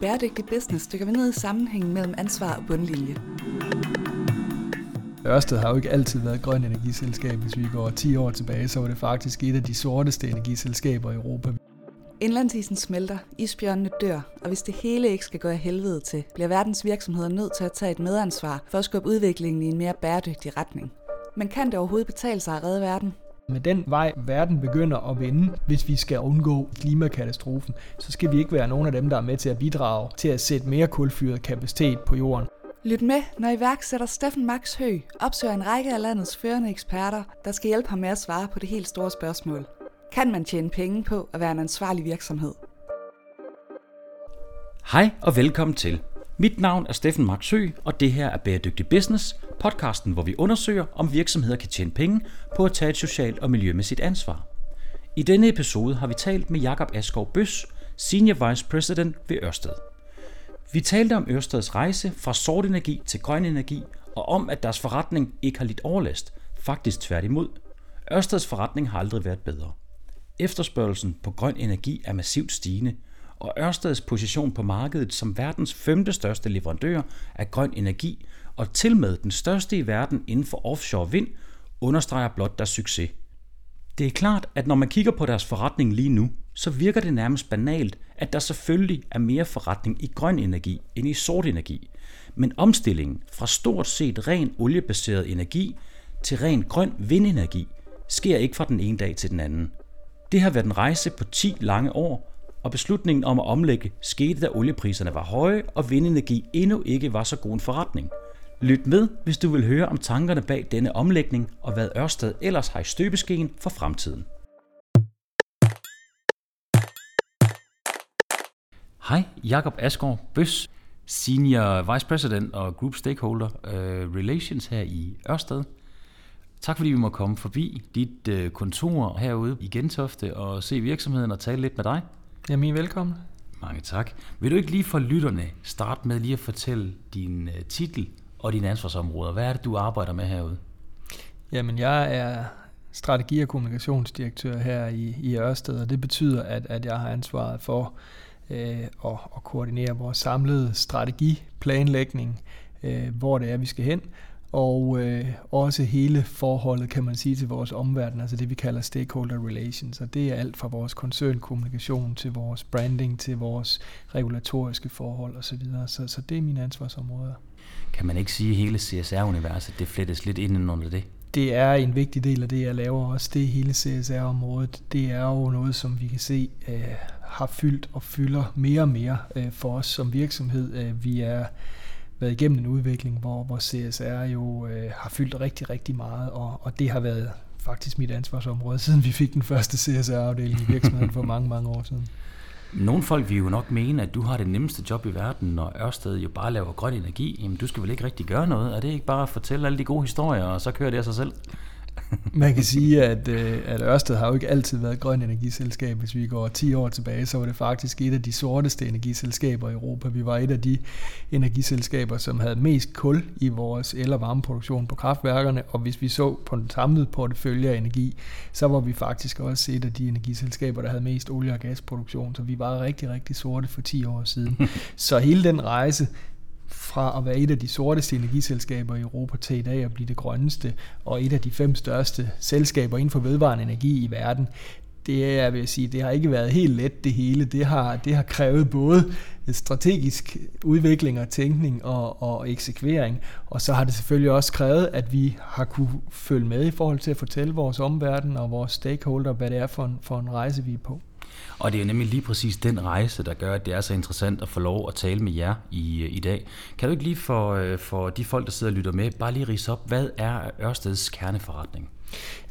Bæredygtig Business dykker vi ned i sammenhængen mellem ansvar og bundlinje. Ørsted har jo ikke altid været et grønt energiselskab. Hvis vi går 10 år tilbage, så var det faktisk et af de sorteste energiselskaber i Europa. Indlandsisen smelter, isbjørnene dør, og hvis det hele ikke skal gå af helvede til, bliver verdens virksomheder nødt til at tage et medansvar for at skubbe udviklingen i en mere bæredygtig retning. Men kan det overhovedet betale sig at redde verden? Med den vej, verden begynder at vende, hvis vi skal undgå klimakatastrofen, så skal vi ikke være nogen af dem, der er med til at bidrage til at sætte mere kulfyret kapacitet på jorden. Lyt med, når iværksætter Steffen Max Hø opsøger en række af landets førende eksperter, der skal hjælpe ham med at svare på det helt store spørgsmål. Kan man tjene penge på at være en ansvarlig virksomhed? Hej og velkommen til. Mit navn er Steffen Marksø, og det her er Bæredygtig Business, podcasten, hvor vi undersøger, om virksomheder kan tjene penge på at tage et socialt og miljømæssigt ansvar. I denne episode har vi talt med Jakob Askov Bøs, Senior Vice President ved Ørsted. Vi talte om Ørsteds rejse fra sort energi til grøn energi, og om, at deres forretning ikke har lidt overlast, Faktisk tværtimod. Ørsteds forretning har aldrig været bedre. Efterspørgelsen på grøn energi er massivt stigende, og Ørsteds position på markedet som verdens femte største leverandør af grøn energi og til med den største i verden inden for offshore vind, understreger blot deres succes. Det er klart, at når man kigger på deres forretning lige nu, så virker det nærmest banalt, at der selvfølgelig er mere forretning i grøn energi end i sort energi. Men omstillingen fra stort set ren oliebaseret energi til ren grøn vindenergi sker ikke fra den ene dag til den anden. Det har været en rejse på 10 lange år, og beslutningen om at omlægge skete, da oliepriserne var høje og vindenergi endnu ikke var så god en forretning. Lyt med, hvis du vil høre om tankerne bag denne omlægning og hvad Ørsted ellers har i støbeskeen for fremtiden. Hej, Jakob Asgaard Bøs, Senior Vice President og Group Stakeholder uh, Relations her i Ørsted. Tak fordi vi må komme forbi dit uh, kontor herude i Gentofte og se virksomheden og tale lidt med dig. Jamen, I er velkommen. Mange tak. Vil du ikke lige for lytterne starte med lige at fortælle din uh, titel og dine ansvarsområder? Hvad er det, du arbejder med herude? Jamen, jeg er strategi- og kommunikationsdirektør her i, i Ørsted, og det betyder, at, at jeg har ansvaret for øh, og, og koordinere vores samlede strategiplanlægning, øh, hvor det er, vi skal hen, og øh, også hele forholdet, kan man sige, til vores omverden, altså det vi kalder stakeholder relations, og det er alt fra vores koncernkommunikation til vores branding, til vores regulatoriske forhold osv., så, så det er mine ansvarsområder. Kan man ikke sige, at hele CSR-universet det flettes lidt ind under det? det er en vigtig del af det, jeg laver også. Det hele CSR-området, det er jo noget, som vi kan se øh, har fyldt og fylder mere og mere øh, for os som virksomhed. Øh, vi er været igennem en udvikling, hvor, hvor CSR jo øh, har fyldt rigtig, rigtig meget, og, og det har været faktisk mit ansvarsområde, siden vi fik den første CSR-afdeling i virksomheden for mange, mange år siden. Nogle folk vil jo nok mene, at du har det nemmeste job i verden, når Ørsted jo bare laver grøn energi. Jamen, du skal vel ikke rigtig gøre noget? Er det ikke bare at fortælle alle de gode historier, og så kører det af sig selv? Man kan sige, at, øh, at Ørsted har jo ikke altid været et grønt energiselskab. Hvis vi går 10 år tilbage, så var det faktisk et af de sorteste energiselskaber i Europa. Vi var et af de energiselskaber, som havde mest kul i vores el- og varmeproduktion på kraftværkerne, og hvis vi så på den samlede portefølje af energi, så var vi faktisk også et af de energiselskaber, der havde mest olie- og gasproduktion, så vi var rigtig, rigtig sorte for 10 år siden. så hele den rejse fra at være et af de sorteste energiselskaber i Europa til i dag at blive det grønneste og et af de fem største selskaber inden for vedvarende energi i verden, det er, jeg vil sige, det har ikke været helt let det hele. Det har, det har krævet både strategisk udvikling og tænkning og, og eksekvering, og så har det selvfølgelig også krævet, at vi har kunne følge med i forhold til at fortælle vores omverden og vores stakeholder, hvad det er for en, for en rejse, vi er på. Og det er jo nemlig lige præcis den rejse, der gør, at det er så interessant at få lov at tale med jer i, øh, i dag. Kan du ikke lige for, øh, for de folk, der sidder og lytter med, bare lige rise op, hvad er Ørsteds kerneforretning?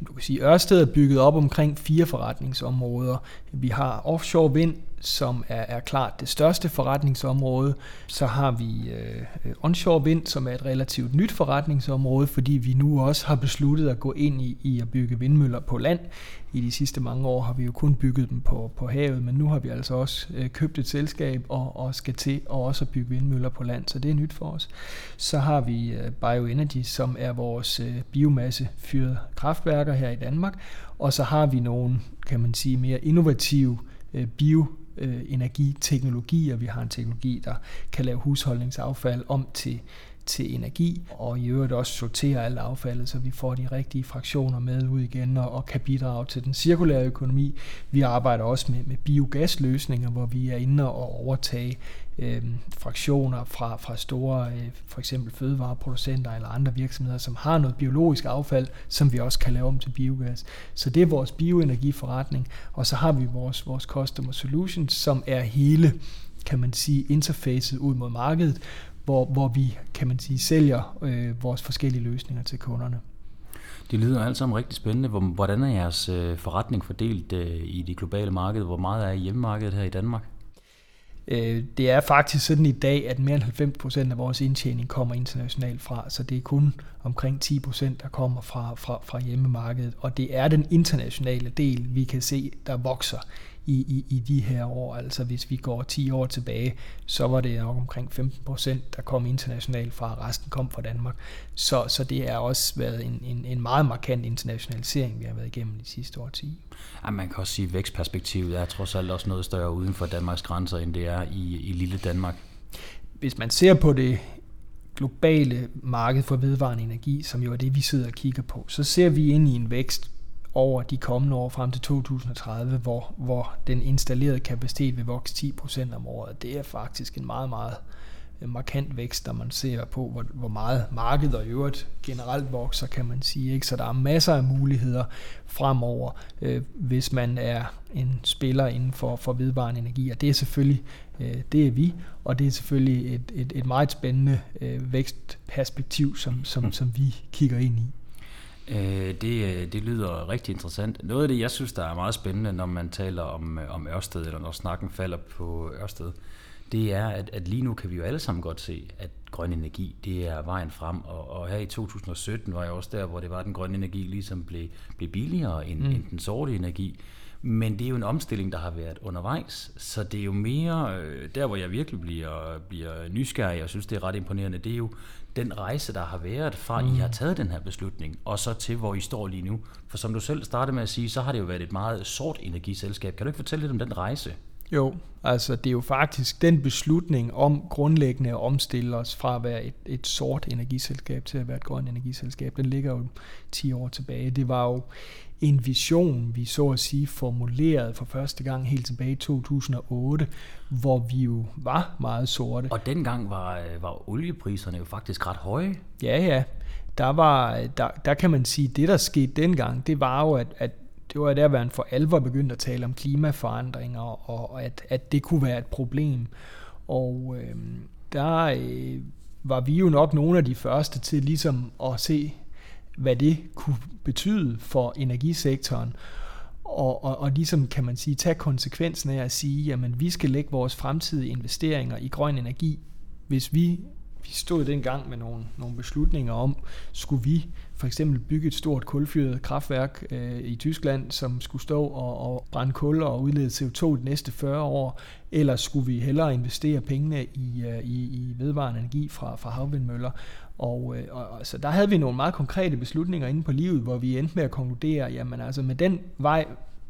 Du kan sige, at Ørsted er bygget op omkring fire forretningsområder. Vi har offshore vind, som er, er klart det største forretningsområde. Så har vi øh, onshore vind, som er et relativt nyt forretningsområde, fordi vi nu også har besluttet at gå ind i, i at bygge vindmøller på land. I de sidste mange år har vi jo kun bygget dem på, på havet, men nu har vi altså også øh, købt et selskab og, og skal til at også bygge vindmøller på land, så det er nyt for os. Så har vi øh, Bioenergy, som er vores øh, biomassefyrede kraftværker her i Danmark, og så har vi nogle, kan man sige, mere innovative øh, bio øh, energiteknologier. Vi har en teknologi, der kan lave husholdningsaffald om til til energi, og i øvrigt også sortere alt affaldet, så vi får de rigtige fraktioner med ud igen og, og kan bidrage til den cirkulære økonomi. Vi arbejder også med, med biogasløsninger, hvor vi er inde og overtage øh, fraktioner fra, fra store øh, for eksempel fødevareproducenter eller andre virksomheder, som har noget biologisk affald, som vi også kan lave om til biogas. Så det er vores bioenergiforretning, og så har vi vores, vores Customer Solutions, som er hele kan man sige, interfacet ud mod markedet, hvor, hvor vi, kan man sige, sælger øh, vores forskellige løsninger til kunderne. Det lyder alt sammen rigtig spændende. Hvordan er jeres øh, forretning fordelt øh, i det globale marked? Hvor meget er I hjemmemarkedet her i Danmark? Øh, det er faktisk sådan i dag, at mere end 90% af vores indtjening kommer internationalt fra, så det er kun omkring 10%, der kommer fra, fra, fra hjemmemarkedet, og det er den internationale del, vi kan se, der vokser i, i, i de her år. Altså hvis vi går 10 år tilbage, så var det nok omkring 15 procent, der kom internationalt fra, resten kom fra Danmark. Så, så det har også været en, en, en meget markant internationalisering, vi har været igennem de sidste år 10. Ja, man kan også sige, at vækstperspektivet er trods alt også noget større uden for Danmarks grænser, end det er i, i lille Danmark. Hvis man ser på det globale marked for vedvarende energi, som jo er det, vi sidder og kigger på, så ser vi ind i en vækst over de kommende år frem til 2030, hvor, hvor den installerede kapacitet vil vokse 10% om året. Det er faktisk en meget, meget øh, markant vækst, når man ser på, hvor, hvor meget markedet og øvrigt generelt vokser, kan man sige. Ikke? Så der er masser af muligheder fremover, øh, hvis man er en spiller inden for, for vedvarende energi. Og det er selvfølgelig, øh, det er vi, og det er selvfølgelig et, et, et meget spændende øh, vækstperspektiv, som, som, som vi kigger ind i. Øh, det, øh, det lyder rigtig interessant. Noget af det, jeg synes, der er meget spændende, når man taler om, øh, om Ørsted, eller når snakken falder på Ørsted, det er, at, at lige nu kan vi jo alle sammen godt se, at grøn energi, det er vejen frem. Og, og her i 2017 var jeg også der, hvor det var, at den grønne energi ligesom blev, blev billigere end, mm. end den sorte energi. Men det er jo en omstilling, der har været undervejs, så det er jo mere, der hvor jeg virkelig bliver, bliver nysgerrig, og synes, det er ret imponerende, det er jo den rejse, der har været fra, mm. I har taget den her beslutning, og så til, hvor I står lige nu. For som du selv startede med at sige, så har det jo været et meget sort energiselskab. Kan du ikke fortælle lidt om den rejse? Jo, altså det er jo faktisk den beslutning om grundlæggende at omstille os fra at være et, et sort energiselskab til at være et grønt energiselskab, den ligger jo 10 år tilbage. Det var jo en vision, vi så at sige formulerede for første gang helt tilbage i 2008, hvor vi jo var meget sorte. Og dengang var, øh, var oliepriserne jo faktisk ret høje. Ja, ja. Der, var, der, der kan man sige, det der skete dengang, det var jo, at, at det var der, hvor man for alvor begyndte at tale om klimaforandringer, og at, at det kunne være et problem. Og øh, der øh, var vi jo nok nogle af de første til ligesom at se hvad det kunne betyde for energisektoren, og, og, og ligesom kan man sige, tage konsekvensen af at sige, jamen vi skal lægge vores fremtidige investeringer i grøn energi, hvis vi vi stod dengang med nogle, nogle beslutninger om, skulle vi for eksempel bygge et stort kulfyret kraftværk øh, i Tyskland, som skulle stå og, og brænde kul og udlede CO2 de næste 40 år, eller skulle vi hellere investere pengene i, øh, i, i vedvarende energi fra, fra havvindmøller. Og, øh, og, og så der havde vi nogle meget konkrete beslutninger inde på livet, hvor vi endte med at konkludere, jamen altså med den vej,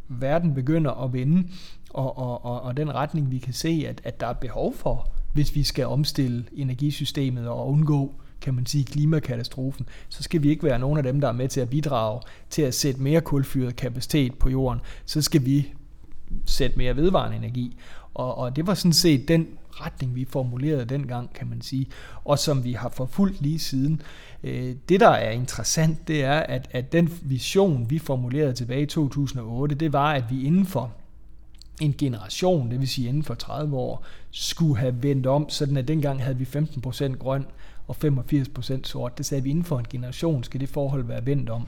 verden begynder at vende, og, og, og, og den retning, vi kan se, at, at der er behov for, hvis vi skal omstille energisystemet og undgå kan man sige, klimakatastrofen, så skal vi ikke være nogen af dem, der er med til at bidrage til at sætte mere kulfyret kapacitet på jorden. Så skal vi sætte mere vedvarende energi. Og, og det var sådan set den retning, vi formulerede dengang, kan man sige, og som vi har forfulgt lige siden. Øh, det, der er interessant, det er, at, at den vision, vi formulerede tilbage i 2008, det var, at vi inden for en generation, det vil sige inden for 30 år, skulle have vendt om, sådan at dengang havde vi 15% grøn og 85% sort. Det sagde vi inden for en generation, skal det forhold være vendt om.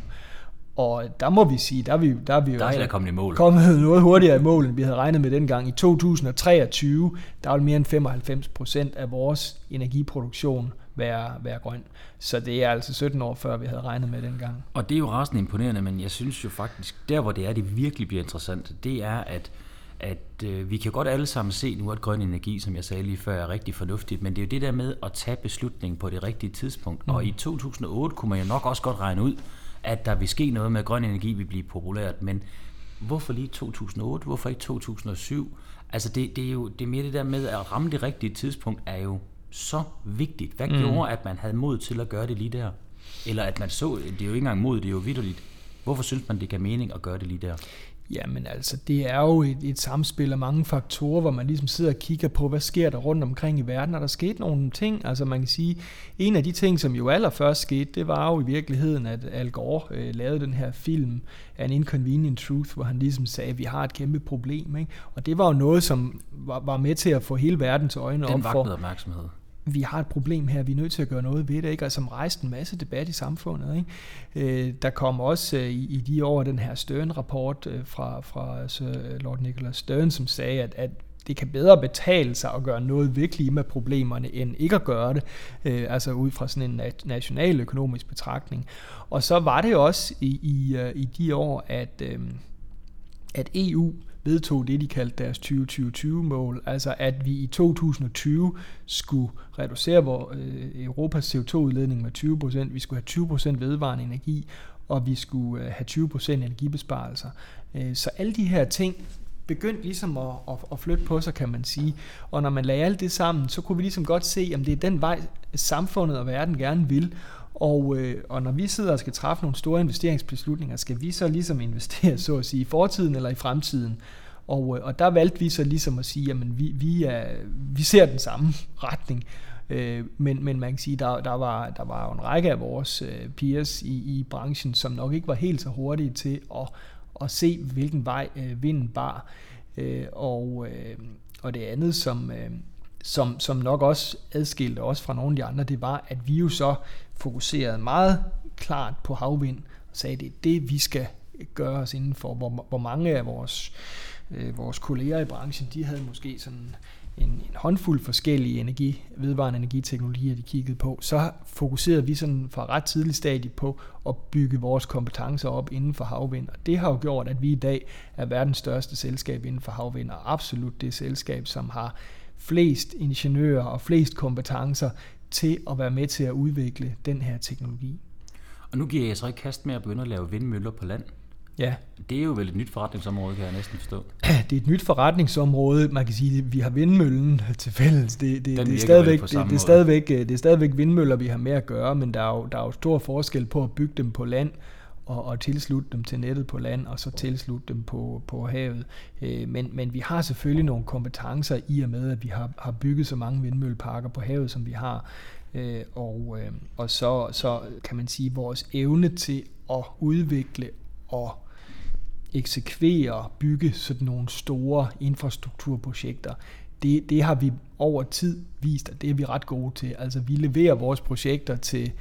Og der må vi sige, der er vi, der er vi jo der er kommet, i mål. kommet noget hurtigere i mål, end vi havde regnet med dengang. I 2023, der vil mere end 95 procent af vores energiproduktion være, være grøn. Så det er altså 17 år før, vi havde regnet med dengang. Og det er jo rasende imponerende, men jeg synes jo faktisk, der hvor det er, det virkelig bliver interessant, det er, at at øh, vi kan godt alle sammen se nu, at grøn energi, som jeg sagde lige før, er rigtig fornuftigt, men det er jo det der med at tage beslutningen på det rigtige tidspunkt. Mm. Og i 2008 kunne man jo nok også godt regne ud, at der vil ske noget med, at grøn energi vil blive populært, men hvorfor lige 2008, hvorfor ikke 2007? Altså det, det er jo det er mere det der med at ramme det rigtige tidspunkt, er jo så vigtigt. Hvad mm. gjorde, at man havde mod til at gøre det lige der? Eller at man så, det er jo ikke engang mod, det er jo vidderligt. Hvorfor synes man, det kan mening at gøre det lige der? Jamen altså, det er jo et, et samspil af mange faktorer, hvor man ligesom sidder og kigger på, hvad sker der rundt omkring i verden, og der skete nogle ting. Altså man kan sige, en af de ting, som jo allerførst skete, det var jo i virkeligheden, at Al Gore øh, lavede den her film, An Inconvenient Truth, hvor han ligesom sagde, at vi har et kæmpe problem. Ikke? Og det var jo noget, som var, var med til at få hele verdens øjne den op for. Den opmærksomhed vi har et problem her, vi er nødt til at gøre noget ved det, ikke? og som rejste en masse debat i samfundet. Ikke? Øh, der kom også øh, i, i de år den her Stern-rapport øh, fra, fra Sir Lord Nicholas Stern, som sagde, at, at det kan bedre betale sig at gøre noget ved klimaproblemerne, end ikke at gøre det, øh, altså ud fra sådan en national økonomisk betragtning. Og så var det også i, i, øh, i de år, at, øh, at EU vedtog det, de kaldte deres 2020-mål, altså at vi i 2020 skulle reducere vores, øh, Europas CO2-udledning med 20%, vi skulle have 20% vedvarende energi, og vi skulle øh, have 20% energibesparelser. Øh, så alle de her ting begyndte ligesom at, at, at flytte på sig, kan man sige. Og når man lagde alt det sammen, så kunne vi ligesom godt se, om det er den vej, samfundet og verden gerne vil. Og, øh, og når vi sidder og skal træffe nogle store investeringsbeslutninger, skal vi så ligesom investere, så at sige, i fortiden eller i fremtiden? Og, øh, og der valgte vi så ligesom at sige, at vi, vi, er, vi ser den samme retning. Øh, men, men man kan sige, der, der, var, der var jo en række af vores øh, peers i, i branchen, som nok ikke var helt så hurtige til at, at se, hvilken vej øh, vinden bar. Øh, og, øh, og det andet, som, øh, som, som nok også adskilte os fra nogle af de andre, det var, at vi jo så fokuserede meget klart på havvind, og sagde, det er det, vi skal gøre os indenfor. Hvor, hvor mange af vores, øh, vores kolleger i branchen, de havde måske sådan en, en håndfuld forskellige energi, vedvarende energiteknologier, de kiggede på, så fokuserede vi sådan fra ret tidlig stadie på at bygge vores kompetencer op inden for havvind. Og det har jo gjort, at vi i dag er verdens største selskab inden for havvind, og absolut det selskab, som har flest ingeniører og flest kompetencer til at være med til at udvikle den her teknologi. Og nu giver jeg så ikke kast med at begynde at lave vindmøller på land. Ja. Det er jo vel et nyt forretningsområde, kan jeg næsten forstå. Det er et nyt forretningsområde. Man kan sige, at vi har vindmøllen til fælles. Det, det, det, er, stadigvæk, det, det, er stadigvæk, det er stadigvæk vindmøller, vi har med at gøre, men der er jo, der er jo stor forskel på at bygge dem på land og, og tilslutte dem til nettet på land, og så tilslutte dem på, på havet. Øh, men, men vi har selvfølgelig nogle kompetencer i og med, at vi har, har bygget så mange vindmølleparker på havet, som vi har. Øh, og, øh, og så, så kan man sige, vores evne til at udvikle og eksekvere, bygge sådan nogle store infrastrukturprojekter, det, det har vi over tid vist, at det er vi ret gode til. Altså vi leverer vores projekter til,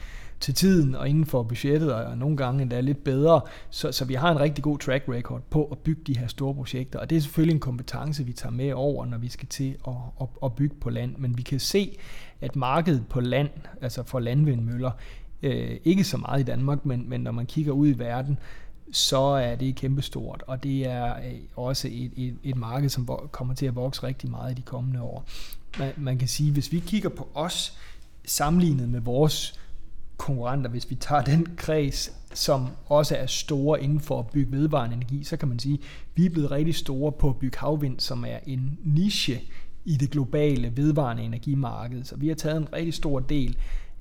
til tiden og inden for budgettet, og nogle gange endda lidt bedre. Så, så vi har en rigtig god track record på at bygge de her store projekter, og det er selvfølgelig en kompetence, vi tager med over, når vi skal til at, at, at bygge på land. Men vi kan se, at markedet på land, altså for landvindmøller, øh, ikke så meget i Danmark, men, men når man kigger ud i verden, så er det kæmpestort, og det er øh, også et, et, et marked, som kommer til at vokse rigtig meget i de kommende år. Man, man kan sige, hvis vi kigger på os sammenlignet med vores konkurrenter, hvis vi tager den kreds, som også er store inden for at bygge vedvarende energi, så kan man sige, at vi er blevet rigtig store på at bygge havvind, som er en niche i det globale vedvarende energimarked. Så vi har taget en rigtig stor del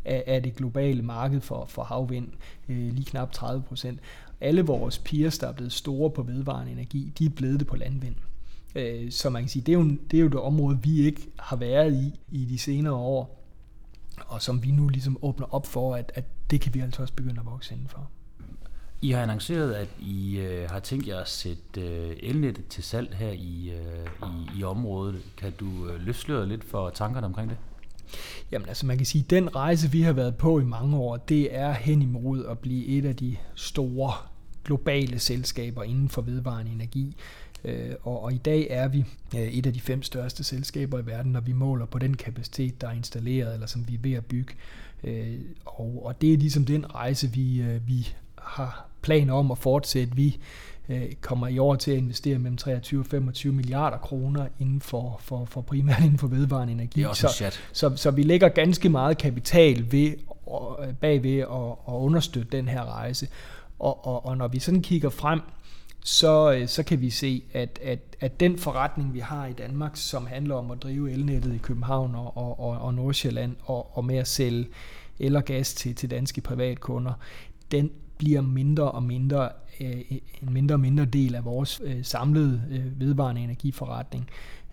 af, af det globale marked for, for havvind, øh, lige knap 30 procent. Alle vores peers, der er blevet store på vedvarende energi, de er blevet det på landvind. Øh, så man kan sige, det er, jo, det er jo det område, vi ikke har været i i de senere år og som vi nu ligesom åbner op for, at, at det kan vi altså også begynde at vokse indenfor. I har annonceret, at I øh, har tænkt jer at sætte øh, elnettet til salg her i, øh, i, i området. Kan du øh, løfte lidt for tankerne omkring det? Jamen altså man kan sige, at den rejse vi har været på i mange år, det er hen imod at blive et af de store globale selskaber inden for vedvarende energi. Øh, og, og i dag er vi øh, et af de fem største selskaber i verden, når vi måler på den kapacitet, der er installeret, eller som vi er ved at bygge. Øh, og, og det er ligesom den rejse, vi, vi har planer om at fortsætte. Vi kommer i år til at investere mellem 23 og 25 milliarder kroner inden for, for, for primært inden for vedvarende energi. Det er også så, så, så vi lægger ganske meget kapital ved, bagved at, at understøtte den her rejse. Og, og, og når vi sådan kigger frem, så, øh, så kan vi se, at, at, at den forretning, vi har i Danmark, som handler om at drive elnettet i København og, og, og, og Nordsjælland, og, og med at sælge el og gas til, til danske privatkunder, den bliver mindre og mindre øh, en mindre og mindre del af vores øh, samlede øh, vedvarende energiforretning.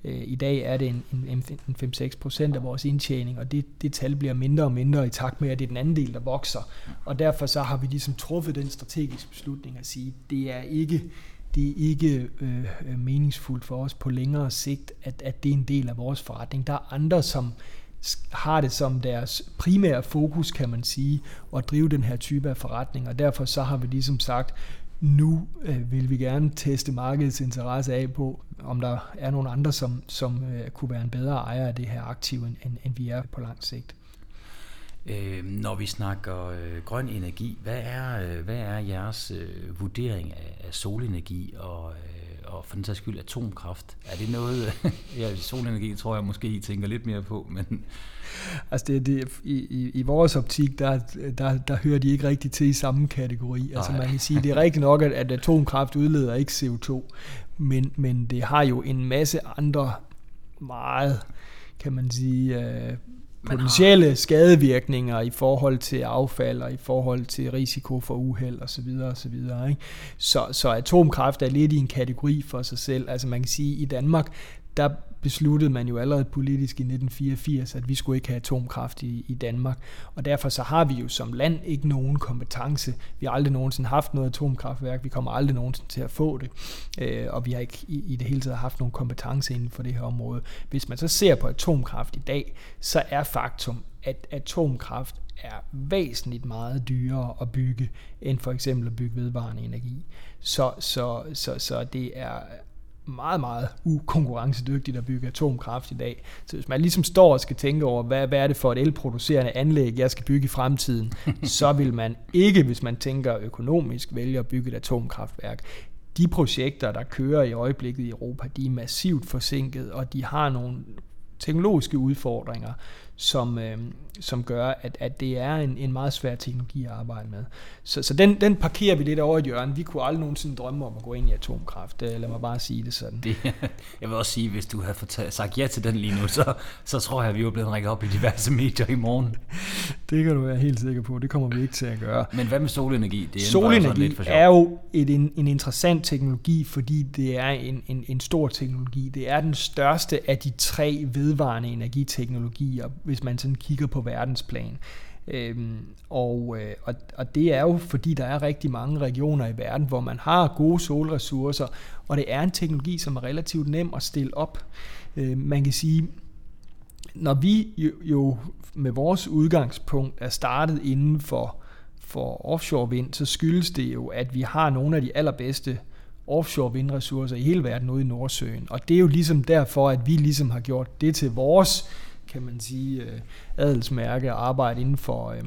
Øh, I dag er det en, en, en 5-6 procent af vores indtjening, og det, det tal bliver mindre og mindre i takt med, at det er den anden del, der vokser. Og derfor så har vi ligesom truffet den strategiske beslutning at sige, det er ikke det er ikke øh, øh meningsfuldt for os på længere sigt, at, at det er en del af vores forretning. Der er andre, som har det som deres primære fokus, kan man sige, at drive den her type af forretning, og derfor så har vi ligesom sagt, nu øh, vil vi gerne teste markedets interesse af på, om der er nogle andre, som, som øh, kunne være en bedre ejer af det her aktiv, end, end vi er på lang sigt. Øh, når vi snakker øh, grøn energi, hvad er, øh, hvad er jeres øh, vurdering af, af solenergi og, øh, og for den sags skyld atomkraft? Er det noget, ja, solenergi tror jeg måske I tænker lidt mere på, men... Altså det, det, i, i, i vores optik, der, der, der hører de ikke rigtig til i samme kategori. Altså man kan sige, det er rigtigt nok, at, at atomkraft udleder ikke CO2, men, men det har jo en masse andre meget, kan man sige, øh, potentielle har... skadevirkninger i forhold til affald og i forhold til risiko for uheld og så videre og så videre. Ikke? Så, så atomkraft er lidt i en kategori for sig selv. Altså man kan sige, at i Danmark, der besluttede man jo allerede politisk i 1984, at vi skulle ikke have atomkraft i, i Danmark. Og derfor så har vi jo som land ikke nogen kompetence. Vi har aldrig nogensinde haft noget atomkraftværk. Vi kommer aldrig nogensinde til at få det. Øh, og vi har ikke i, i det hele taget haft nogen kompetence inden for det her område. Hvis man så ser på atomkraft i dag, så er faktum, at atomkraft er væsentligt meget dyrere at bygge, end for eksempel at bygge vedvarende energi. Så, så, så, så det er meget, meget ukonkurrencedygtigt at bygge atomkraft i dag. Så hvis man ligesom står og skal tænke over, hvad, hvad er det for et elproducerende anlæg, jeg skal bygge i fremtiden, så vil man ikke, hvis man tænker økonomisk, vælge at bygge et atomkraftværk. De projekter, der kører i øjeblikket i Europa, de er massivt forsinket, og de har nogle teknologiske udfordringer, som, øh, som gør, at, at det er en, en meget svær teknologi at arbejde med. Så, så den, den parkerer vi lidt over i hjørnet. Vi kunne aldrig nogensinde drømme om at gå ind i atomkraft. Øh, lad mig bare sige det sådan. Det, jeg vil også sige, hvis du havde sagt ja til den lige nu, så, så tror jeg, at vi var blevet rækket op i diverse medier i morgen. Det kan du være helt sikker på. Det kommer vi ikke til at gøre. Men hvad med solenergi? Det er solenergi lidt for er jo et, en, en interessant teknologi, fordi det er en, en, en stor teknologi. Det er den største af de tre vedvarende energiteknologier, hvis man sådan kigger på verdensplan. Øhm, og, øh, og, og det er jo fordi, der er rigtig mange regioner i verden, hvor man har gode solressourcer, og det er en teknologi, som er relativt nem at stille op. Øh, man kan sige, når vi jo, jo med vores udgangspunkt er startet inden for, for offshore vind, så skyldes det jo, at vi har nogle af de allerbedste offshore vindressourcer i hele verden ude i Nordsøen. Og det er jo ligesom derfor, at vi ligesom har gjort det til vores kan man sige, øh, adelsmærke at arbejde inden for, øh,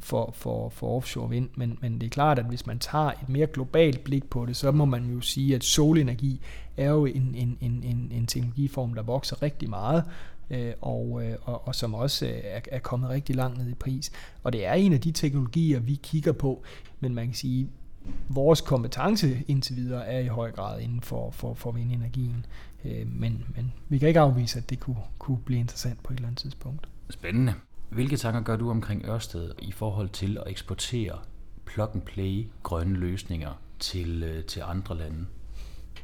for, for, for offshore vind. Men, men det er klart, at hvis man tager et mere globalt blik på det, så må man jo sige, at solenergi er jo en, en, en, en, en teknologiform, der vokser rigtig meget, øh, og, øh, og, og som også øh, er, er kommet rigtig langt ned i pris. Og det er en af de teknologier, vi kigger på, men man kan sige, vores kompetence indtil videre er i høj grad inden for, for, for vindenergien. Øh, men, men vi kan ikke afvise, at det kunne, kunne blive interessant på et eller andet tidspunkt. Spændende. Hvilke tanker gør du omkring Ørsted i forhold til at eksportere plug-and-play grønne løsninger til, øh, til andre lande?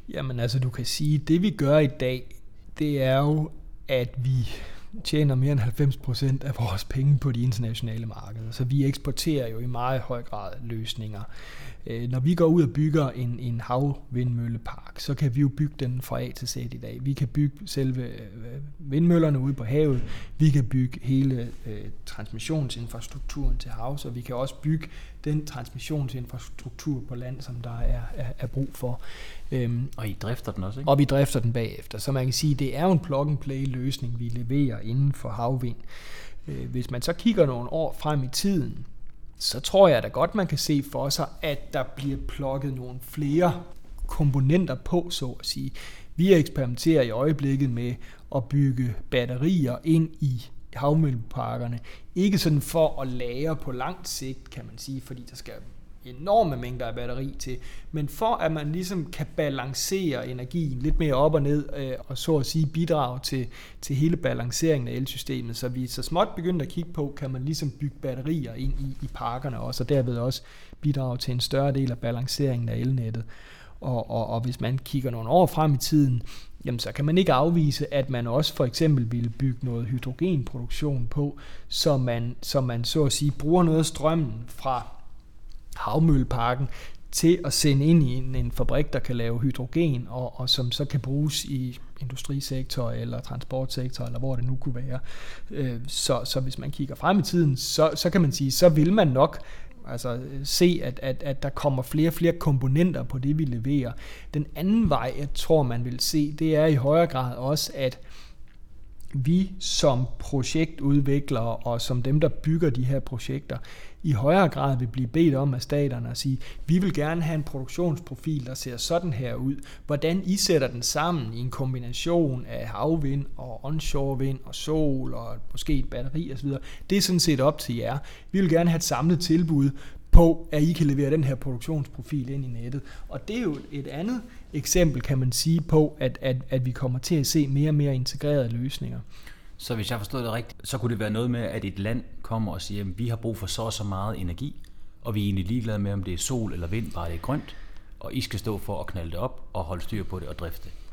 Jamen altså, du kan sige, det vi gør i dag, det er jo, at vi tjener mere end 90% af vores penge på de internationale markeder. Så vi eksporterer jo i meget høj grad løsninger. Øh, når vi går ud og bygger en, en havvindmøllepark, så kan vi jo bygge den fra A til Z i dag. Vi kan bygge selve øh, vindmøllerne ude på havet, vi kan bygge hele øh, transmissionsinfrastrukturen til havs, og vi kan også bygge den transmissionsinfrastruktur på land, som der er, er, er brug for. Øhm, og I drifter den også, ikke? Og vi drifter den bagefter. Så man kan sige, det er jo en plug-and-play løsning, vi leverer inden for havvind. Øh, hvis man så kigger nogle år frem i tiden, så tror jeg da godt, man kan se for sig, at der bliver plukket nogle flere komponenter på, så at sige. Vi eksperimenterer i øjeblikket med at bygge batterier ind i havmølleparkerne. Ikke sådan for at lære på langt sigt, kan man sige, fordi der skal enorme mængder af batteri til. Men for at man ligesom kan balancere energien lidt mere op og ned, øh, og så at sige bidrage til, til hele balanceringen af elsystemet, så vi så småt begyndte at kigge på, kan man ligesom bygge batterier ind i, i parkerne også, og derved også bidrage til en større del af balanceringen af elnettet. Og, og, og hvis man kigger nogle år frem i tiden, jamen så kan man ikke afvise, at man også for eksempel ville bygge noget hydrogenproduktion på, så man, så man så at sige bruger noget af strømmen fra havmølleparken til at sende ind i en, en fabrik, der kan lave hydrogen, og, og som så kan bruges i industrisektor eller transportsektor, eller hvor det nu kunne være. Øh, så, så hvis man kigger frem i tiden, så, så kan man sige, så vil man nok Altså se, at, at, at der kommer flere og flere komponenter på det, vi leverer. Den anden vej, jeg tror, man vil se, det er i højere grad også, at vi som projektudviklere og som dem, der bygger de her projekter, i højere grad vil blive bedt om af staterne at sige, vi vil gerne have en produktionsprofil, der ser sådan her ud. Hvordan I sætter den sammen i en kombination af havvind og onshore vind og sol og måske et batteri osv., det er sådan set op til jer. Vi vil gerne have et samlet tilbud på, at I kan levere den her produktionsprofil ind i nettet. Og det er jo et andet eksempel, kan man sige, på, at, at, at vi kommer til at se mere og mere integrerede løsninger. Så hvis jeg forstod det rigtigt, så kunne det være noget med, at et land kommer og siger, at vi har brug for så og så meget energi, og vi er egentlig ligeglade med, om det er sol eller vind, bare det er grønt, og I skal stå for at knalde det op og holde styr på det og drifte det.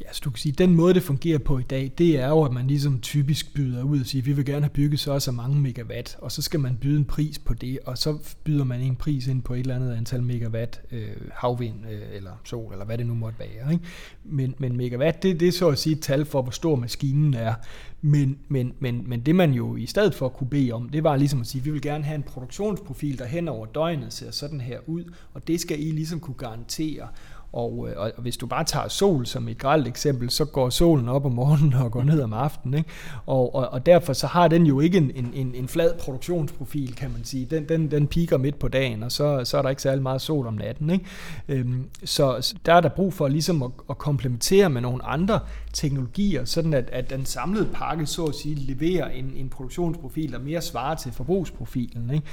Ja, så du kan sige, den måde, det fungerer på i dag, det er jo, at man ligesom typisk byder ud og siger, vi vil gerne have bygget så og så mange megawatt, og så skal man byde en pris på det, og så byder man en pris ind på et eller andet antal megawatt øh, havvind øh, eller sol, eller hvad det nu måtte være. Ikke? Men, men megawatt, det, det er så at sige et tal for, hvor stor maskinen er. Men, men, men, men det man jo i stedet for kunne bede om, det var ligesom at sige, vi vil gerne have en produktionsprofil, der hen over døgnet ser sådan her ud, og det skal I ligesom kunne garantere. Og, øh, og, og hvis du bare tager sol som et grelt eksempel, så går solen op om morgenen og går ned om aftenen. Ikke? Og, og, og derfor så har den jo ikke en, en, en flad produktionsprofil, kan man sige. Den, den, den piker midt på dagen, og så, så er der ikke særlig meget sol om natten. Ikke? Øhm, så der er der brug for ligesom at, at komplementere med nogle andre teknologier, sådan at, at den samlede pakke så at sige leverer en, en produktionsprofil, der mere svarer til forbrugsprofilen. Ikke?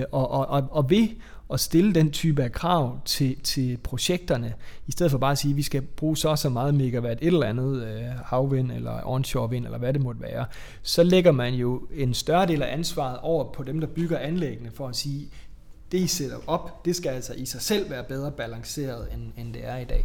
Øh, og, og, og, og ved at stille den type af krav til, til projekterne, i stedet for bare at sige, at vi skal bruge så så meget megawatt et eller andet øh, havvind eller onshore vind eller hvad det måtte være, så lægger man jo en større del af ansvaret over på dem, der bygger anlæggene for at sige, det I sætter op, det skal altså i sig selv være bedre balanceret, end, end det er i dag.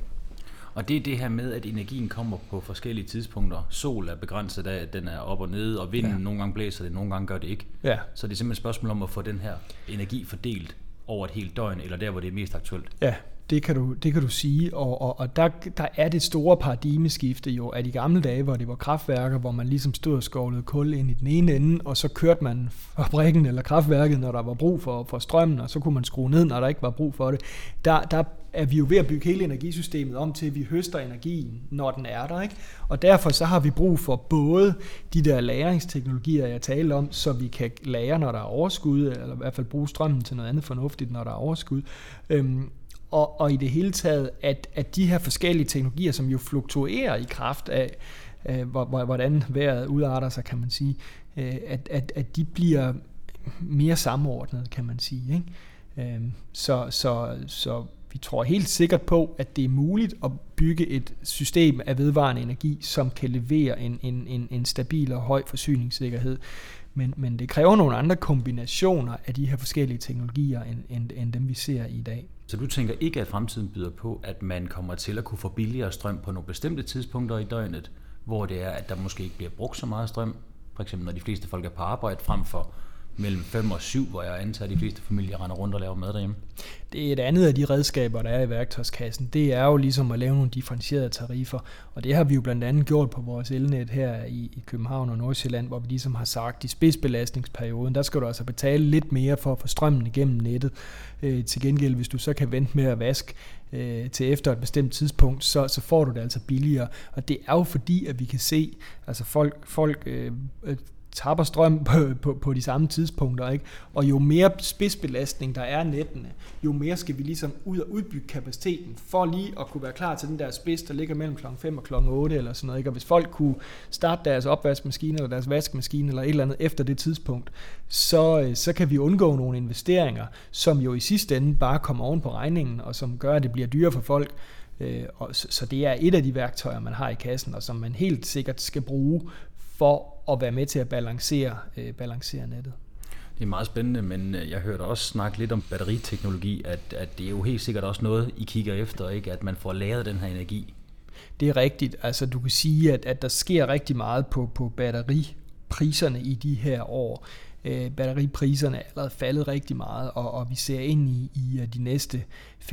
Og det er det her med, at energien kommer på forskellige tidspunkter. Sol er begrænset af, at den er op og nede, og vinden ja. nogle gange blæser det, nogle gange gør det ikke. Ja. Så det er simpelthen et spørgsmål om at få den her energi fordelt over et helt døgn, eller der, hvor det er mest aktuelt. Ja, det kan du, det kan du sige, og, og, og der, der er det store paradigmeskifte jo, at i gamle dage, hvor det var kraftværker, hvor man ligesom stod og skovlede kul ind i den ene ende, og så kørte man fabrikken eller kraftværket, når der var brug for, for strømmen, og så kunne man skrue ned, når der ikke var brug for det. Der, der er vi jo ved at bygge hele energisystemet om til, at vi høster energien, når den er der. Ikke? Og derfor så har vi brug for både de der lagringsteknologier, jeg talte om, så vi kan lagre, når der er overskud, eller i hvert fald bruge strømmen til noget andet fornuftigt, når der er overskud. Øhm, og, og i det hele taget, at, at de her forskellige teknologier, som jo fluktuerer i kraft af, øh, hvordan vejret udarter sig, kan man sige, øh, at, at, at de bliver mere samordnet, kan man sige. Ikke? Øh, så, så, så vi tror helt sikkert på, at det er muligt at bygge et system af vedvarende energi, som kan levere en, en, en, en stabil og høj forsyningssikkerhed. Men, men det kræver nogle andre kombinationer af de her forskellige teknologier, end, end, end dem vi ser i dag. Så du tænker ikke, at fremtiden byder på, at man kommer til at kunne få billigere strøm på nogle bestemte tidspunkter i døgnet, hvor det er, at der måske ikke bliver brugt så meget strøm, for eksempel når de fleste folk er på arbejde, frem for mellem 5 og 7, hvor jeg antager, at de fleste familier render rundt og laver mad derhjemme. Det er et andet af de redskaber, der er i værktøjskassen. Det er jo ligesom at lave nogle differentierede tariffer, og det har vi jo blandt andet gjort på vores elnet her i, i København og Nordsjælland, hvor vi ligesom har sagt, at i spidsbelastningsperioden, der skal du altså betale lidt mere for at få strømmen igennem nettet. Øh, til gengæld, hvis du så kan vente med at vaske øh, til efter et bestemt tidspunkt, så, så får du det altså billigere. Og det er jo fordi, at vi kan se, altså folk, folk øh, tapper strøm på, på, på de samme tidspunkter, ikke? og jo mere spidsbelastning der er nettene, jo mere skal vi ligesom ud og udbygge kapaciteten, for lige at kunne være klar til den der spids, der ligger mellem kl. 5 og kl. 8 eller sådan noget. Ikke? Og hvis folk kunne starte deres opvaskemaskine eller deres vaskemaskine eller et eller andet efter det tidspunkt, så, øh, så kan vi undgå nogle investeringer, som jo i sidste ende bare kommer oven på regningen, og som gør, at det bliver dyrere for folk. Øh, og så det er et af de værktøjer, man har i kassen, og som man helt sikkert skal bruge for at være med til at balancere, øh, balancere nettet. Det er meget spændende, men øh, jeg hørte også snakke lidt om batteriteknologi, at, at det er jo helt sikkert også noget, I kigger efter, ikke? at man får lavet den her energi. Det er rigtigt. Altså du kan sige, at, at der sker rigtig meget på, på batteripriserne i de her år. Øh, batteripriserne er allerede faldet rigtig meget, og, og vi ser ind i, i de næste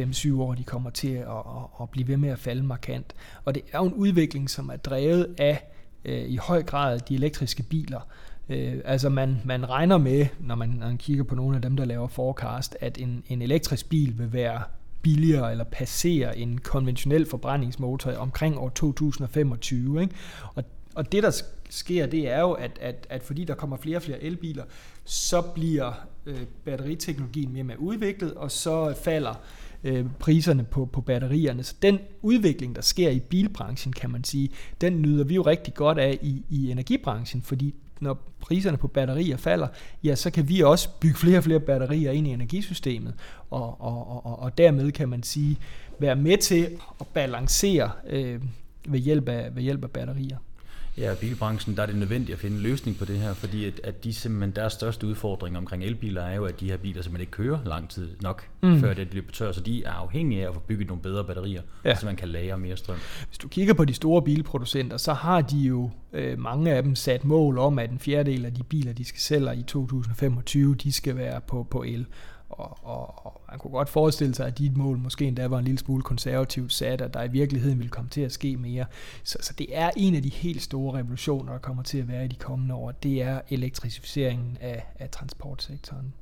5-7 år, de kommer til at, at, at blive ved med at falde markant. Og det er jo en udvikling, som er drevet af øh, i høj grad de elektriske biler. Øh, altså man, man regner med, når man, når man kigger på nogle af dem, der laver forecast, at en, en elektrisk bil vil være billigere eller passere en konventionel forbrændingsmotor omkring år 2025. Ikke? Og, og det der sker, det er jo, at, at, at fordi der kommer flere og flere elbiler, så bliver øh, batteriteknologien mere og mere udviklet, og så falder øh, Øh, priserne på, på batterierne. Så den udvikling, der sker i bilbranchen, kan man sige, den nyder vi jo rigtig godt af i, i energibranchen, fordi når priserne på batterier falder, ja, så kan vi også bygge flere og flere batterier ind i energisystemet, og, og, og, og dermed kan man sige, være med til at balancere øh, ved, hjælp af, ved hjælp af batterier. Ja, bilbranchen, der er det nødvendigt at finde en løsning på det her, fordi at, at de simpelthen, deres største udfordring omkring elbiler er jo, at de her biler simpelthen ikke kører lang tid nok, mm. før det bliver tør, så de er afhængige af at få bygget nogle bedre batterier, ja. så man kan lagre mere strøm. Hvis du kigger på de store bilproducenter, så har de jo øh, mange af dem sat mål om, at en fjerdedel af de biler, de skal sælge i 2025, de skal være på, på el. Og, og, og man kunne godt forestille sig, at dit mål måske endda var en lille smule konservativt sat, at der i virkeligheden ville komme til at ske mere. Så, så det er en af de helt store revolutioner, der kommer til at være i de kommende år. Det er elektrificeringen af, af transportsektoren.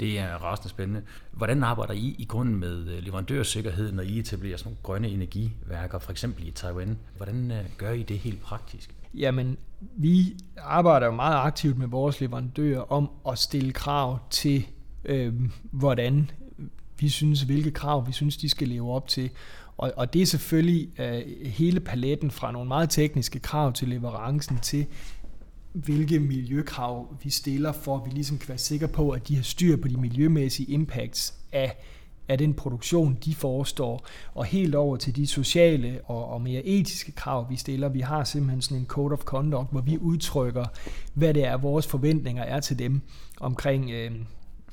Det er rasende spændende. Hvordan arbejder I i grunden med øh, leverandørsikkerhed, når I etablerer sådan nogle grønne energiværker, for eksempel i Taiwan? Hvordan øh, gør I det helt praktisk? Jamen, vi arbejder jo meget aktivt med vores leverandører om at stille krav til øh, hvordan vi synes, hvilke krav vi synes, de skal leve op til. Og, og det er selvfølgelig øh, hele paletten fra nogle meget tekniske krav til leverancen til, hvilke miljøkrav vi stiller, for at vi ligesom kan være sikre på, at de har styr på de miljømæssige impacts af, af den produktion, de forestår, og helt over til de sociale og, og mere etiske krav, vi stiller. Vi har simpelthen sådan en code of conduct, hvor vi udtrykker, hvad det er, vores forventninger er til dem omkring øh,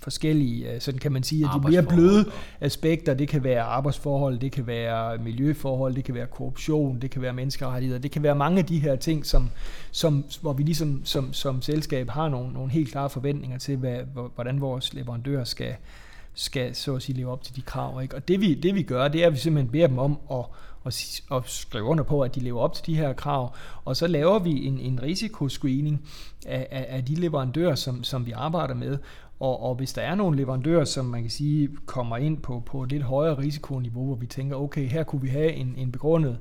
forskellige, øh, sådan kan man sige, at de mere bløde aspekter, det kan være arbejdsforhold, det kan være miljøforhold, det kan være korruption, det kan være menneskerettigheder, det kan være mange af de her ting, som, som, hvor vi ligesom som, som selskab har nogle, nogle helt klare forventninger til, hvad, hvordan vores leverandører skal, skal så at sige leve op til de krav. Ikke? Og det vi, det vi gør, det er, at vi simpelthen beder dem om at, at, at skrive under på, at de lever op til de her krav, og så laver vi en, en risikoscreening af, af, af de leverandører, som, som vi arbejder med, og, og hvis der er nogle leverandører, som man kan sige kommer ind på, på et lidt højere risikoniveau, hvor vi tænker, okay, her kunne vi have en, en begrundet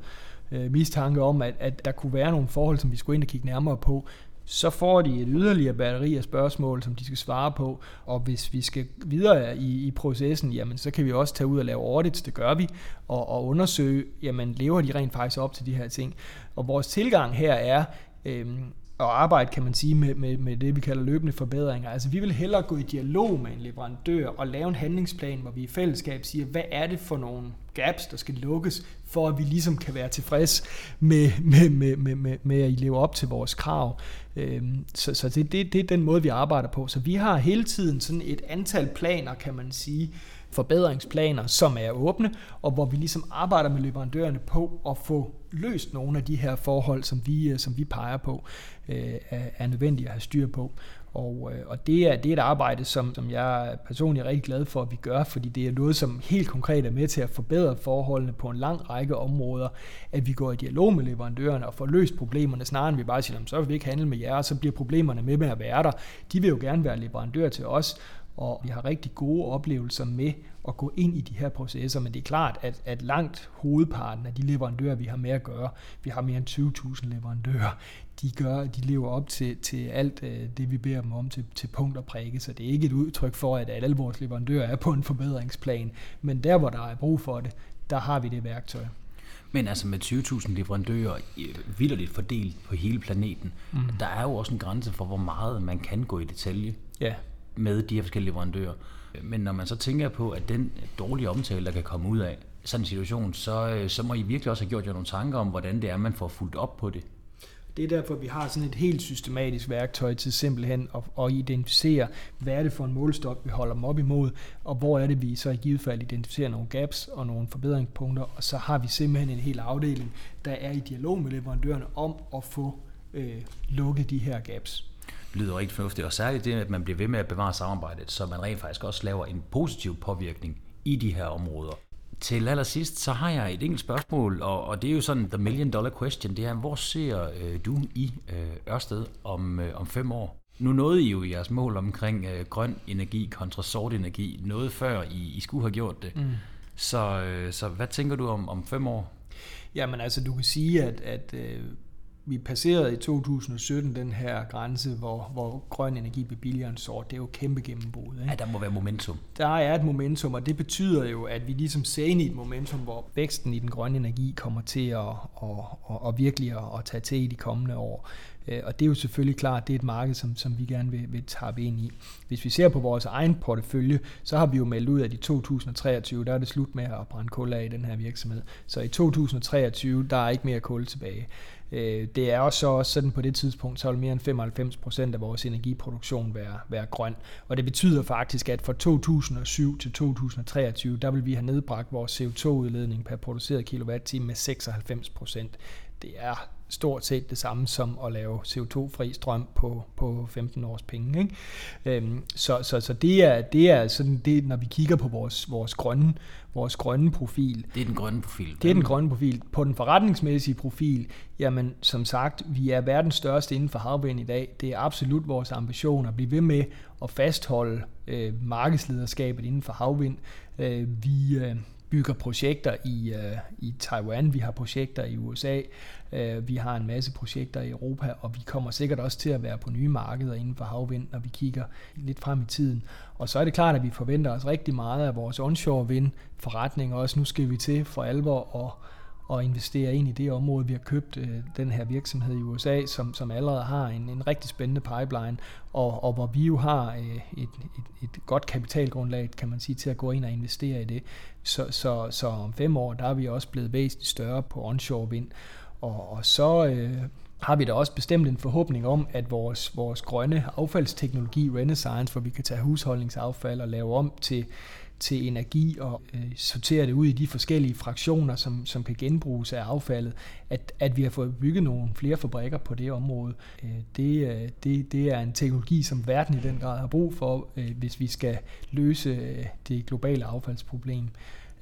øh, mistanke om, at, at der kunne være nogle forhold, som vi skulle ind og kigge nærmere på, så får de et yderligere batteri af spørgsmål, som de skal svare på, og hvis vi skal videre i, i processen, jamen så kan vi også tage ud og lave audits, det gør vi, og, og undersøge, jamen lever de rent faktisk op til de her ting. Og vores tilgang her er, øh, at arbejde, kan man sige, med, med, med det, vi kalder løbende forbedringer. Altså vi vil hellere gå i dialog med en leverandør og lave en handlingsplan, hvor vi i fællesskab siger, hvad er det for nogle gaps, der skal lukkes, for at vi ligesom kan være tilfreds med, med, med, med, med, med at I lever op til vores krav. Øhm, så så det, det, det er den måde, vi arbejder på. Så vi har hele tiden sådan et antal planer, kan man sige, forbedringsplaner, som er åbne, og hvor vi ligesom arbejder med leverandørerne på at få løst nogle af de her forhold, som vi, øh, som vi peger på, øh, er nødvendige at have styr på. Og, øh, og det, er, det er et arbejde, som, som jeg er personligt rigtig glad for, at vi gør, fordi det er noget, som helt konkret er med til at forbedre forholdene på en lang række områder, at vi går i dialog med leverandørerne og får løst problemerne, snarere end vi bare siger, så vil vi ikke handle med jer, og så bliver problemerne med med at være der. De vil jo gerne være leverandør til os, og vi har rigtig gode oplevelser med at gå ind i de her processer, men det er klart, at, at langt hovedparten af de leverandører, vi har med at gøre, vi har mere end 20.000 leverandører, de, gør, de lever op til, til alt øh, det, vi beder dem om til, til punkt og prikke, så det er ikke et udtryk for, at alle vores leverandører er på en forbedringsplan, men der, hvor der er brug for det, der har vi det værktøj. Men altså med 20.000 leverandører vildt fordelt på hele planeten, mm. der er jo også en grænse for, hvor meget man kan gå i detalje ja. med de her forskellige leverandører. Men når man så tænker på, at den dårlige omtale, der kan komme ud af sådan en situation, så, øh, så må I virkelig også have gjort jer nogle tanker om, hvordan det er, man får fuldt op på det. Det er derfor, vi har sådan et helt systematisk værktøj til simpelthen at, at identificere, hvad er det for en målstok, vi holder dem op imod, og hvor er det, vi så i givet fald identificerer nogle gaps og nogle forbedringspunkter, og så har vi simpelthen en hel afdeling, der er i dialog med leverandørerne om at få øh, lukket de her gaps. Det lyder rigtig fornuftigt, og særligt det, at man bliver ved med at bevare samarbejdet, så man rent faktisk også laver en positiv påvirkning i de her områder. Til allersidst, så har jeg et enkelt spørgsmål, og, og det er jo sådan the million dollar question, det er, hvor ser øh, du i øh, Ørsted om, øh, om fem år? Nu nåede I jo jeres mål omkring øh, grøn energi kontra sort energi, noget før I, I skulle have gjort det. Mm. Så, øh, så hvad tænker du om, om fem år? Jamen altså, du kan sige, at, at øh, vi passerede i 2017 den her grænse, hvor, hvor grøn energi bliver billigere end sort. Det er jo kæmpe gennembrud. Ikke? Ja, der må være momentum. Der er et momentum, og det betyder jo, at vi ligesom ser ind i et momentum, hvor væksten i den grønne energi kommer til at, at, at, at virkelig at, at tage til i de kommende år. Øh, og det er jo selvfølgelig klart, det er et marked, som, som vi gerne vil, vil tappe ind i. Hvis vi ser på vores egen portefølje, så har vi jo meldt ud, at i 2023, der er det slut med at brænde kul af i den her virksomhed. Så i 2023, der er ikke mere kul tilbage. Øh, det er også, også sådan på det tidspunkt, så vil mere end 95 procent af vores energiproduktion være, være grøn. Og det betyder faktisk, at fra 2007 til 2023, der vil vi have nedbragt vores CO2-udledning per produceret kilowatt-time med 96 procent. Det er stort set det samme som at lave CO2-fri strøm på, på 15 års penge. Ikke? Øhm, så, så, så det er, det er sådan, det, når vi kigger på vores, vores, grønne, vores grønne profil. Det er den grønne profil. Det er den grønne profil. På den forretningsmæssige profil, jamen som sagt, vi er verdens største inden for havvind i dag. Det er absolut vores ambition at blive ved med at fastholde øh, markedslederskabet inden for havvind. Øh, vi, øh, bygger projekter i, øh, i Taiwan, vi har projekter i USA, Øh, vi har en masse projekter i Europa, og vi kommer sikkert også til at være på nye markeder inden for havvind, når vi kigger lidt frem i tiden. Og så er det klart, at vi forventer os rigtig meget af vores onshore vind forretning også. Nu skal vi til for alvor at og investere ind i det område. Vi har købt øh, den her virksomhed i USA, som, som allerede har en, en rigtig spændende pipeline, og, og hvor vi jo har øh, et, et, et godt kapitalgrundlag, kan man sige, til at gå ind og investere i det. Så, så, så om fem år, der er vi også blevet væsentligt større på onshore vind. Og, og så øh, har vi da også bestemt en forhåbning om, at vores, vores grønne affaldsteknologi, Renaissance, hvor vi kan tage husholdningsaffald og lave om til til energi og øh, sortere det ud i de forskellige fraktioner, som, som kan genbruges af affaldet, at, at vi har fået bygget nogle flere fabrikker på det område. Øh, det, øh, det, det er en teknologi, som verden i den grad har brug for, øh, hvis vi skal løse øh, det globale affaldsproblem.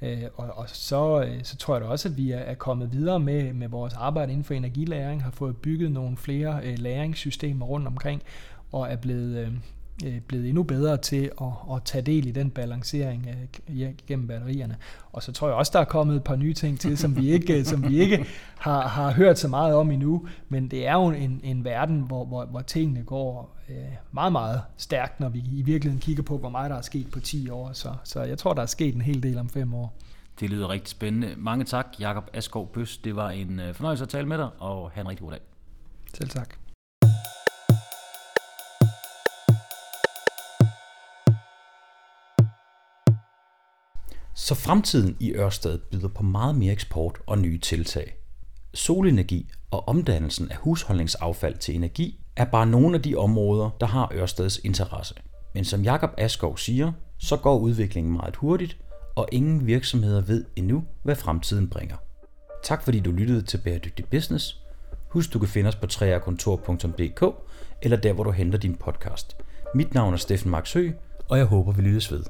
Øh, og, og så, øh, så tror jeg da også, at vi er, er kommet videre med, med vores arbejde inden for energilæring, har fået bygget nogle flere øh, læringssystemer rundt omkring, og er blevet, øh, blevet endnu bedre til at, at tage del i den balancering øh, gennem batterierne. Og så tror jeg også, der er kommet et par nye ting til, som vi ikke, som vi ikke har, har hørt så meget om endnu. Men det er jo en, en verden, hvor, hvor, hvor tingene går øh, meget, meget stærkt, når vi i virkeligheden kigger på, hvor meget der er sket på 10 år. Så, så jeg tror, der er sket en hel del om 5 år. Det lyder rigtig spændende. Mange tak, Jakob Askov Bøs. Det var en øh, fornøjelse at tale med dig, og have en rigtig god dag. Selv tak. Så fremtiden i Ørsted byder på meget mere eksport og nye tiltag. Solenergi og omdannelsen af husholdningsaffald til energi er bare nogle af de områder, der har Ørsteds interesse. Men som Jakob Askov siger, så går udviklingen meget hurtigt, og ingen virksomheder ved endnu, hvad fremtiden bringer. Tak fordi du lyttede til Bæredygtig Business. Husk, du kan finde os på træerkontor.dk eller der, hvor du henter din podcast. Mit navn er Steffen Marksø, og jeg håber, vi lyttes ved.